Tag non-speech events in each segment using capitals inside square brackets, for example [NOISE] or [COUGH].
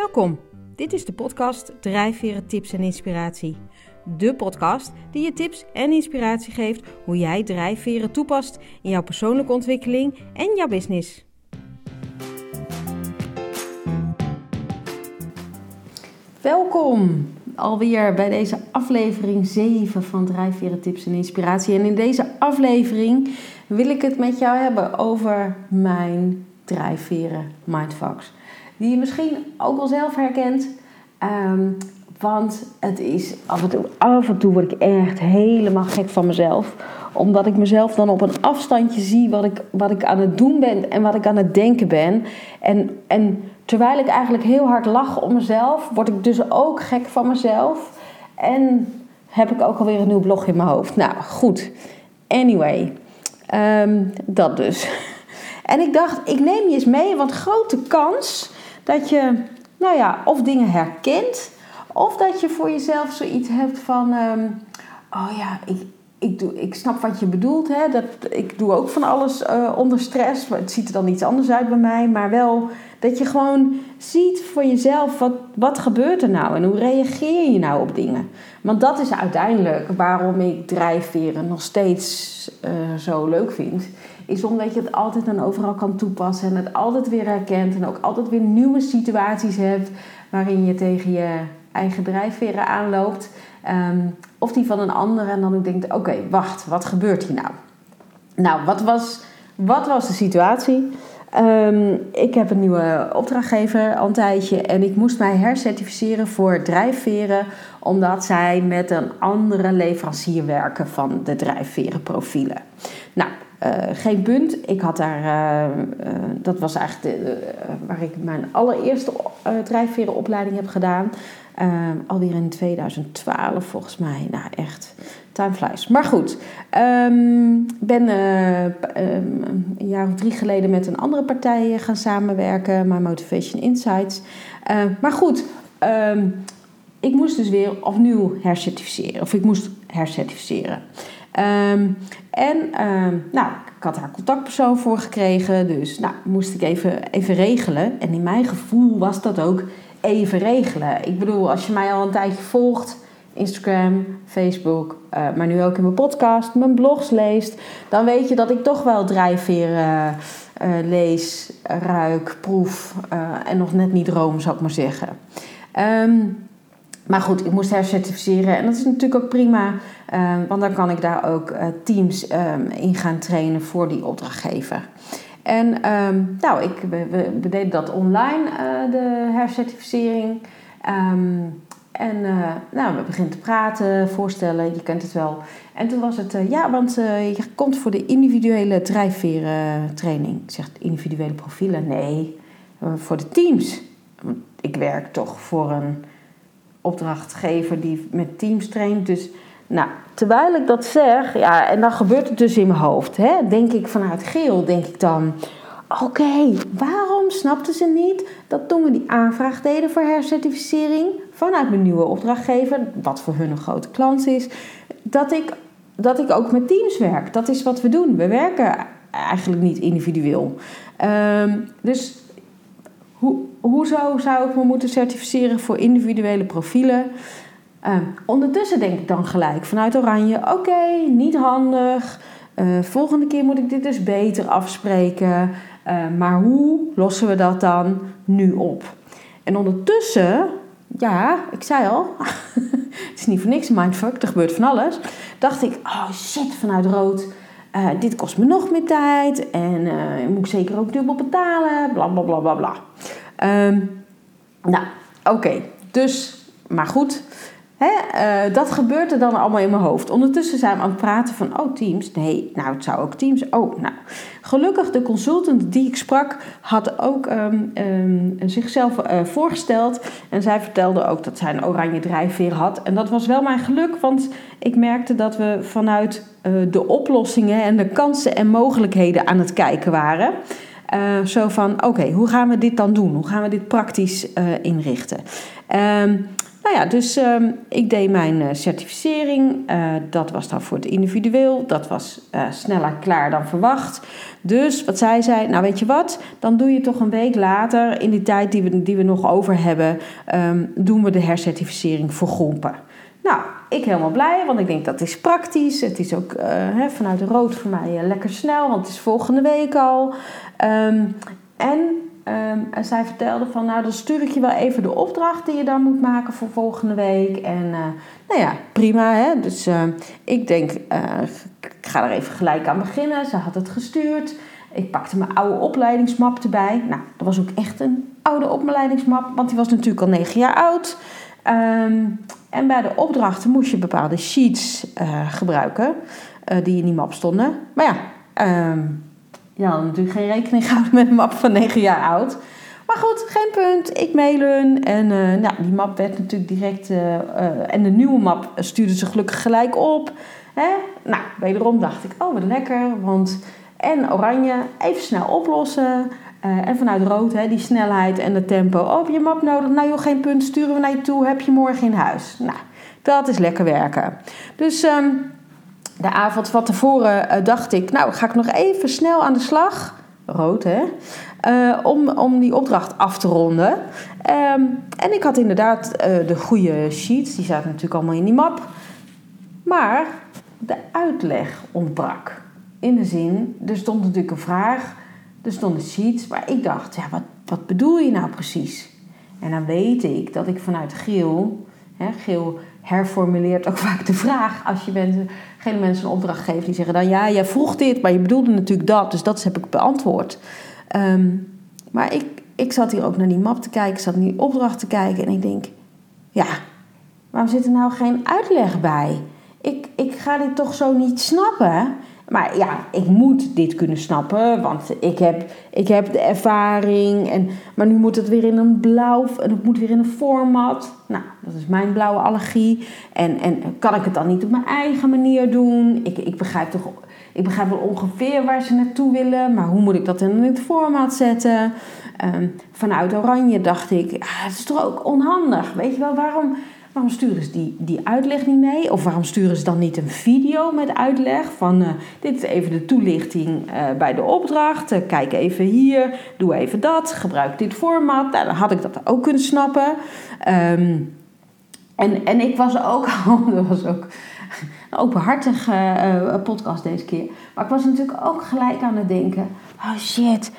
Welkom. Dit is de podcast Drijfveren Tips en Inspiratie. De podcast die je tips en inspiratie geeft hoe jij drijfveren toepast in jouw persoonlijke ontwikkeling en jouw business. Welkom alweer bij deze aflevering 7 van Drijfveren Tips en Inspiratie. En in deze aflevering wil ik het met jou hebben over mijn drijfveren mindfucks. Die je misschien ook wel zelf herkent. Ehm, want het is af en, toe, af en toe word ik echt helemaal gek van mezelf. Omdat ik mezelf dan op een afstandje zie wat ik, wat ik aan het doen ben en wat ik aan het denken ben. En, en terwijl ik eigenlijk heel hard lach om mezelf, word ik dus ook gek van mezelf. En heb ik ook alweer een nieuw blog in mijn hoofd. Nou, goed. Anyway, ehm, dat dus. [LAUGHS] En ik dacht, ik neem je eens mee, want grote kans dat je, nou ja, of dingen herkent, of dat je voor jezelf zoiets hebt van, ehm, oh ja, ik, ik, doe, ik snap wat je bedoelt. Hè? Dat, ik doe ook van alles uh, onder stress. Het ziet er dan iets anders uit bij mij. Maar wel dat je gewoon ziet voor jezelf wat, wat gebeurt er nou en hoe reageer je nou op dingen. Want dat is uiteindelijk waarom ik drijfveren nog steeds uh, zo leuk vind. Is omdat je het altijd en overal kan toepassen en het altijd weer herkent. En ook altijd weer nieuwe situaties hebt waarin je tegen je eigen drijfveren aanloopt. Um, of die van een ander en dan denk ik, oké, wacht, wat gebeurt hier nou? Nou, wat was, wat was de situatie? Um, ik heb een nieuwe opdrachtgever al een tijdje en ik moest mij hercertificeren voor drijfveren, omdat zij met een andere leverancier werken van de drijfverenprofielen. Nou, geen punt. Ik had daar, uh, uh, dat was eigenlijk waar ik mijn allereerste drijfverenopleiding heb gedaan. Uh, alweer in 2012 volgens mij. Nou echt, time flies. Maar goed, um, ben um, een jaar of drie geleden met een andere partij gaan samenwerken. My Motivation Insights. Maar goed, ik moest dus weer opnieuw hercertificeren. Of ik moest hercertificeren. En nou, ik had haar contactpersoon voor gekregen. Dus nou, moest ik even, even regelen. En in mijn gevoel was dat ook even regelen. Ik bedoel, als je mij al een tijdje volgt, Instagram, Facebook, uh, maar nu ook in mijn podcast, mijn blogs leest, dan weet je dat ik toch wel drijfveren uh, lees, ruik, proef en nog net niet droom, zou ik maar zeggen. Um, maar goed, ik moest hercertificeren en dat is natuurlijk ook prima, want dan kan ik daar ook teams um, in gaan trainen voor die opdrachtgever. En um, nou, ik, we, deden dat online, uh, de hercertificering. En uh, nou, we beginnen te praten, voorstellen, je kent het wel. En toen was het, ja, want je komt voor de individuele drijfveren training. Ik zeg individuele profielen, nee, voor de teams. Ik werk toch voor een opdrachtgever die met teams traint. Dus nou, terwijl ik dat zeg, ja, en dan gebeurt het dus in mijn hoofd. Hè, denk ik vanuit geel, denk ik dan... Oké, waarom snapten ze niet dat toen we die aanvraag deden voor hercertificering... vanuit mijn nieuwe opdrachtgever, wat voor hun een grote klant is... dat ik, dat ik ook met teams werk. Dat is wat we doen. We werken eigenlijk niet individueel. Um, dus hoe, hoezo zou ik me moeten certificeren voor individuele profielen... Uh, ondertussen denk ik dan gelijk vanuit Oranje: oké, niet handig. Uh, volgende keer moet ik dit dus beter afspreken. Uh, maar hoe lossen we dat dan nu op? En ondertussen, ja, ik zei al, [LAUGHS] het is niet voor niks mindfuck, er gebeurt van alles. Dacht ik: oh shit, vanuit rood. dit kost me nog meer tijd en moet ik zeker ook dubbel betalen, bla bla bla bla bla. Um, nou, oké, dus, maar goed, uh, dat gebeurt er dan allemaal in mijn hoofd. Ondertussen zijn we aan het praten van, oh Teams, nee, nou het zou ook Teams, oh nou. Gelukkig de consultant die ik sprak had ook um, um, zichzelf uh, voorgesteld. En zij vertelde ook dat zij een oranje drijfveer had. En dat was wel mijn geluk, want ik merkte dat we vanuit uh, de oplossingen en de kansen en mogelijkheden aan het kijken waren. Zo van, oké, hoe gaan we dit dan doen? Hoe gaan we dit praktisch inrichten? Um, Nou ja, dus ehm, ik deed mijn certificering. dat was dan voor het individueel. Dat was sneller klaar dan verwacht. Dus wat zij zei, nou weet je wat, dan doe je toch een week later, in die tijd die we, die we nog over hebben, ehm, doen we de hercertificering voor groepen. Nou, ik helemaal blij, want ik denk dat is praktisch. Het is ook uh, vanuit de rood voor mij uh, lekker snel, want het is volgende week al. Um, en um, zij vertelde van, nou dan stuur ik je wel even de opdracht die je dan moet maken voor volgende week. En uh, nou ja, prima hè. Dus ik denk, ik ga er even gelijk aan beginnen. Ze had het gestuurd. Ik pakte mijn oude opleidingsmap erbij. Nou, dat was ook echt een oude opleidingsmap, want die was natuurlijk al negen jaar oud. Um, en bij de opdrachten moest je bepaalde sheets uh, gebruiken uh, die in die map stonden. Maar ja, um, je had natuurlijk geen rekening [LAUGHS] gehouden met een map van 9 jaar oud. Maar goed, geen punt. Ik mail hun. En uh, nou, die map werd natuurlijk direct. en de nieuwe map stuurde ze gelukkig gelijk op. Hè? Nou, wederom dacht ik, oh wat lekker. Want en oranje, even snel oplossen. Uh, en vanuit rood, hè, die snelheid en het tempo. Oh, je map nodig? Nou joh, geen punt, sturen we naar je toe. Heb je morgen in huis? Nou, dat is lekker werken. Dus um, de avond van tevoren uh, dacht ik... Nou, ga ik nog even snel aan de slag. Rood, hè? Uh, om, om die opdracht af te ronden. Um, en ik had inderdaad de goede sheets. Die zaten natuurlijk allemaal in die map. Maar de uitleg ontbrak. In de zin, er stond natuurlijk een vraag er stonden sheets waar ik dacht, ja, wat, wat bedoel je nou precies? En dan weet ik dat ik vanuit Geel, hè, Geel herformuleert ook [LAUGHS] vaak de vraag als je mensen, geen mensen een opdracht geeft. Die zeggen dan, ja, jij vroeg dit, maar je bedoelde natuurlijk dat, dus dat heb ik beantwoord. Um, maar ik, ik zat hier ook naar die map te kijken, ik zat naar die opdracht te kijken en ik denk, ja, waarom zit er nou geen uitleg bij? Ik, ik ga dit toch zo niet snappen. Maar ja, ik moet dit kunnen snappen, want ik heb, ik heb de ervaring. En, maar nu moet het weer in een blauw, en het moet weer in een format. Nou, dat is mijn blauwe allergie. En, en kan ik het dan niet op mijn eigen manier doen? Ik, ik, begrijp toch, ik begrijp wel ongeveer waar ze naartoe willen, maar hoe moet ik dat dan in het format zetten? Um, vanuit Oranje dacht ik, ah, het is toch ook onhandig. Weet je wel, waarom Waarom sturen ze die, die uitleg niet mee? Of waarom sturen ze dan niet een video met uitleg? Van uh, dit is even de toelichting uh, bij de opdracht. Uh, kijk even hier, doe even dat, gebruik dit format. Nou, dan had ik dat ook kunnen snappen. Um, en, en ik was ook [LAUGHS] al, dat was ook een openhartige podcast deze keer. Maar ik was natuurlijk ook gelijk aan het denken: oh shit,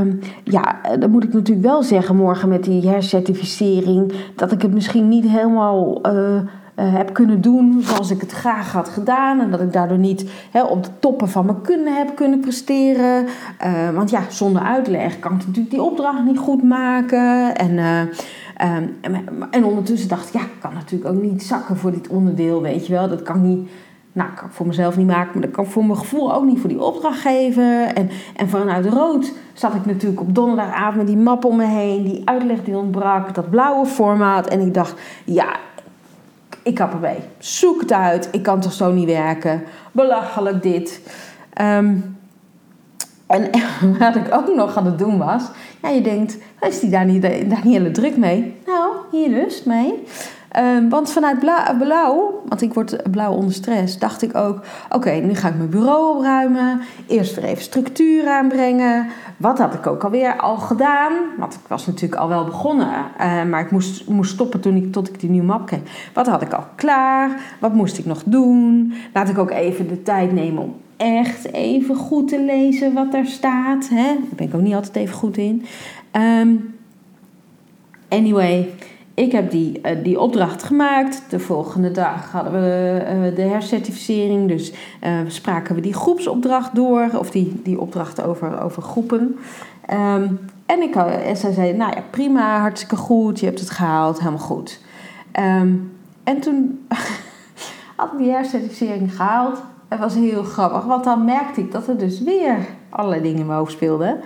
Um, ja, dan moet ik natuurlijk wel zeggen morgen met die hercertificering dat ik het misschien niet helemaal uh, uh, heb kunnen doen zoals ik het graag had gedaan. En dat ik daardoor niet op de toppen van mijn kunnen heb kunnen presteren. Uh, want ja, zonder uitleg kan ik natuurlijk die opdracht niet goed maken. En, um, en ondertussen dacht ik, ja, ik kan natuurlijk ook niet zakken voor dit onderdeel, weet je wel. Dat kan niet nou, kan ik voor mezelf niet maken, maar dat kan voor mijn gevoel ook niet voor die opdrachtgever. En, en vanuit rood zat ik natuurlijk op donderdagavond met die map om me heen, die uitleg die ontbrak, dat blauwe formaat. En ik dacht, ja, ik kap erbij. Zoek het uit, ik kan toch zo niet werken. Belachelijk dit. Um, en [LAUGHS] wat ik ook nog aan het doen was, ja, je denkt, is die daar niet, daar niet hele druk mee? Nou, hier dus mee. Um, want vanuit blauw, want ik word blauw onder stress, dacht ik ook: oké, nu ga ik mijn bureau opruimen. Eerst weer even structuur aanbrengen. Wat had ik ook alweer al gedaan? Want ik was natuurlijk al wel begonnen, uh, maar ik moest, moest stoppen toen ik, tot ik die nieuwe map kreeg. Wat had ik al klaar? Wat moest ik nog doen? Laat ik ook even de tijd nemen om echt even goed te lezen wat er staat. Hè? Daar ben ik ook niet altijd even goed in. Um, anyway. Ik heb die, uh, die opdracht gemaakt. De volgende dag hadden we uh, de hercertificering. Dus uh, spraken we die groepsopdracht door. Of die, die opdracht over, over groepen. Um, en, ik, en zij zei, nou ja, prima, hartstikke goed. Je hebt het gehaald, helemaal goed. Um, en toen [LAUGHS] had ik die hercertificering gehaald. Het was heel grappig, want dan merkte ik dat er dus weer allerlei dingen in mijn hoofd speelden.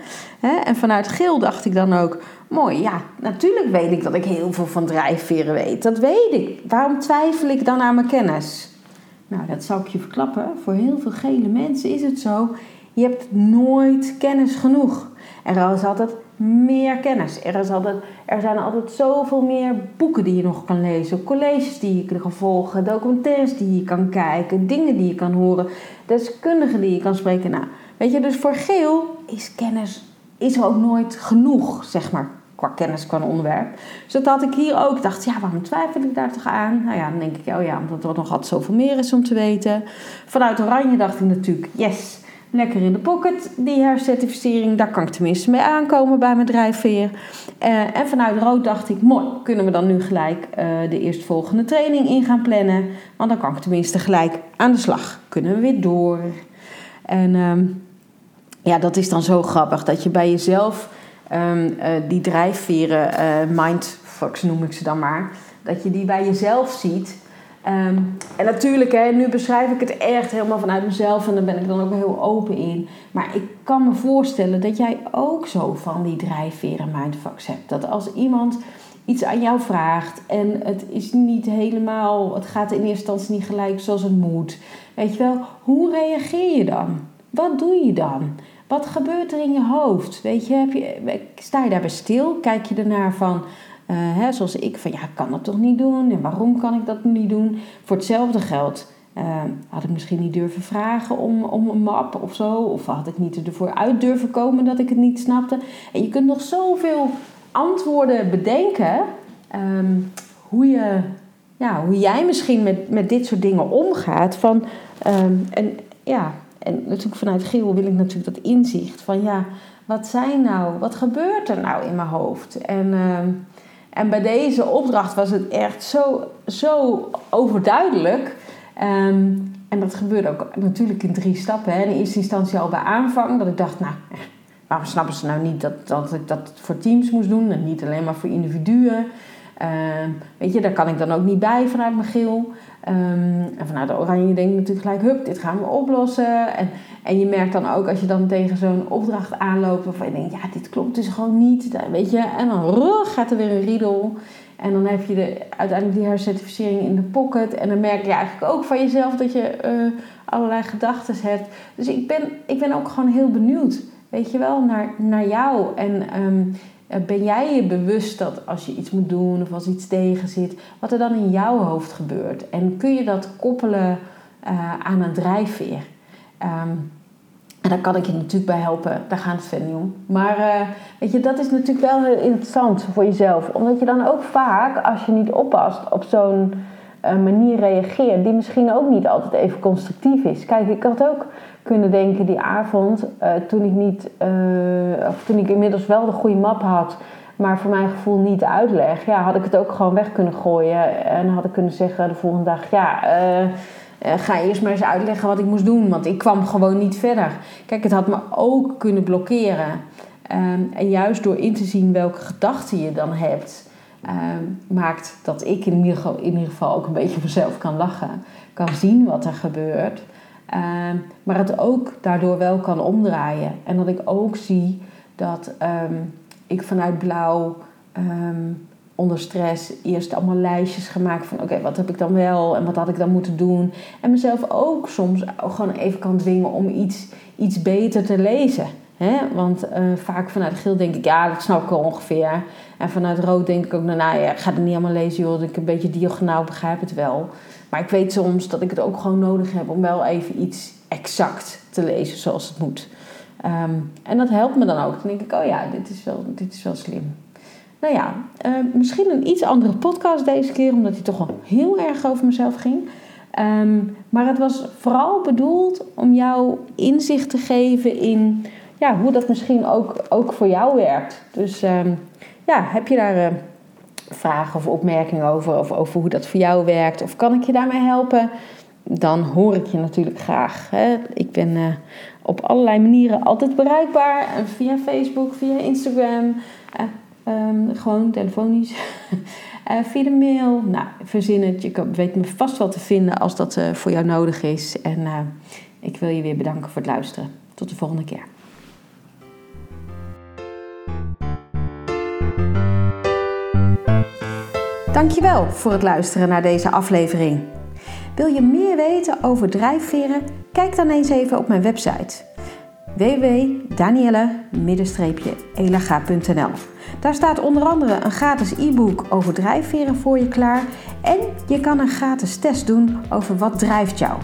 En vanuit geel dacht ik dan ook, mooi, ja, natuurlijk weet ik dat ik heel veel van drijfveren weet. Dat weet ik. Waarom twijfel ik dan aan mijn kennis? Nou, dat zal ik je verklappen. Voor heel veel gele mensen is het zo, je hebt nooit kennis genoeg. Er is altijd meer kennis. Er, is altijd, er zijn altijd zoveel meer boeken die je nog kan lezen, colleges die je kan volgen, documentaires die je kan kijken, dingen die je kan horen, deskundigen die je kan spreken. Nou, weet je, dus voor geel is kennis is ook nooit genoeg, zeg maar, qua kennis, qua onderwerp. Dus dat had ik hier ook. Dacht, ja, waarom twijfel ik daar toch aan? Nou ja, dan denk ik, oh ja, omdat er nog altijd zoveel meer is om te weten. Vanuit Oranje dacht ik natuurlijk, yes, lekker in de pocket, die hercertificering. Daar kan ik tenminste mee aankomen bij mijn drijfveer. Uh, en vanuit Rood dacht ik, mooi, kunnen we dan nu gelijk uh, de eerstvolgende training in gaan plannen. Want dan kan ik tenminste gelijk aan de slag. Kunnen we weer door. En ehm, ja, dat is dan zo grappig dat je bij jezelf um, uh, die drijfveren, mindfucks noem ik ze dan maar, dat je die bij jezelf ziet. Um, en natuurlijk, hè, nu beschrijf ik het echt helemaal vanuit mezelf en daar ben ik dan ook heel open in. Maar ik kan me voorstellen dat jij ook zo van die drijfveren mindfucks hebt. Dat als iemand iets aan jou vraagt en het is niet helemaal, het gaat in eerste instantie niet gelijk zoals het moet. Weet je wel, hoe reageer je dan? Wat doe je dan? Wat gebeurt er in je hoofd? Weet je, heb je sta je daarbij stil? Kijk je ernaar van, uh, hè, zoals ik, van ja, ik kan dat toch niet doen? En waarom kan ik dat niet doen? Voor hetzelfde geld uh, had ik misschien niet durven vragen om, om een map of zo. Of had ik niet ervoor uit durven komen dat ik het niet snapte. En je kunt nog zoveel antwoorden bedenken. Um, hoe, je, ja, hoe jij misschien met, met dit soort dingen omgaat. Van, um, en ja, en natuurlijk vanuit Geel wil ik natuurlijk dat inzicht van ja, wat zijn nou, wat gebeurt er nou in mijn hoofd? En, uh, en bij deze opdracht was het echt zo, zo overduidelijk. Um, en dat gebeurde ook natuurlijk in drie stappen. Hè. In eerste instantie al bij aanvang, dat ik dacht, nou, waarom snappen ze nou niet dat, dat ik dat voor teams moest doen en niet alleen maar voor individuen? Uh, weet je, daar kan ik dan ook niet bij vanuit mijn geel. Um, en vanuit de oranje denk je natuurlijk gelijk, hup, dit gaan we oplossen. En, en je merkt dan ook als je dan tegen zo'n opdracht aanloopt waarvan je denkt, ja, dit klopt dus gewoon niet. Weet je, en dan gaat er weer een riedel. En dan heb je de, uiteindelijk die hercertificering in de pocket. En dan merk je eigenlijk ook van jezelf dat je uh, allerlei gedachten hebt. Dus ik ben, ik ben ook gewoon heel benieuwd, weet je wel, naar, naar jou. En um, eh, ben jij je bewust dat als je iets moet doen of als iets tegen zit, wat er dan in jouw hoofd gebeurt? En kun je dat koppelen uh, aan een drijfveer? Um, en daar kan ik je natuurlijk bij helpen, daar gaat het verder niet om. Maar uh, weet je, dat is natuurlijk wel heel interessant voor jezelf. Omdat je dan ook vaak, als je niet oppast, op zo'n manier reageert die misschien ook niet altijd even constructief is. Kijk, ik had ook kunnen denken die avond, uh, toen ik niet, of toen ik inmiddels wel de goede map had, maar voor mijn gevoel niet uitleg, ja, had ik het ook gewoon weg kunnen gooien. En had ik kunnen zeggen de volgende dag, ja, uh, ga eerst maar eens uitleggen wat ik moest doen, want ik kwam gewoon niet verder. Kijk, het had me ook kunnen blokkeren. Um, en juist door in te zien welke gedachten je dan hebt, um, maakt dat ik in ieder, geval, in ieder geval ook een beetje mezelf kan lachen. Kan zien wat er gebeurt. Um, maar het ook daardoor wel kan omdraaien. En dat ik ook zie dat um, ik vanuit blauw um, onder stress eerst allemaal lijstjes gemaakt van oké, wat heb ik dan wel en wat had ik dan moeten doen. En mezelf ook soms gewoon even kan dwingen om iets, iets beter te lezen. Hè? Want uh, vaak vanuit geel denk ik, ja, dat snap ik wel ongeveer. En vanuit rood denk ik ook, nou, nou ja, ik ga het niet allemaal lezen, joh. Ik een beetje diagonaal begrijp het wel. Maar ik weet soms dat ik het ook gewoon nodig heb om wel even iets exact te lezen zoals het moet. Um, en dat helpt me dan ook. Dan denk ik, oh ja, dit is wel, dit is wel slim. Nou ja, uh, misschien een iets andere podcast deze keer, omdat hij toch wel heel erg over mezelf ging. Um, maar het was vooral bedoeld om jou inzicht te geven in ja, hoe dat misschien ook, ook voor jou werkt. Dus um, ja, heb je daar uh, vragen of opmerkingen over, of over hoe dat voor jou werkt, of kan ik je daarmee helpen? Dan hoor ik je natuurlijk graag. Hè? Ik ben uh, op allerlei manieren altijd bereikbaar. Via Facebook, via Instagram, uh, um, gewoon telefonisch. [LAUGHS] via de mail. Nou, verzin het. Je weet me vast wel te vinden als dat voor jou nodig is. En ik wil je weer bedanken voor het luisteren. Tot de volgende keer. Dankjewel voor het luisteren naar deze aflevering. Wil je meer weten over drijfveren? Kijk dan eens even op mijn website www.danielle-elaga.nl. Daar staat onder andere een gratis e-book over drijfveren voor je klaar en je kan een gratis test doen over wat drijft jou.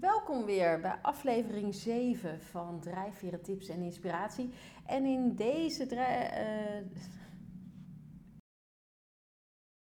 Welkom weer bij aflevering 7 van Drijfveren Tips en Inspiratie. En in deze, uh,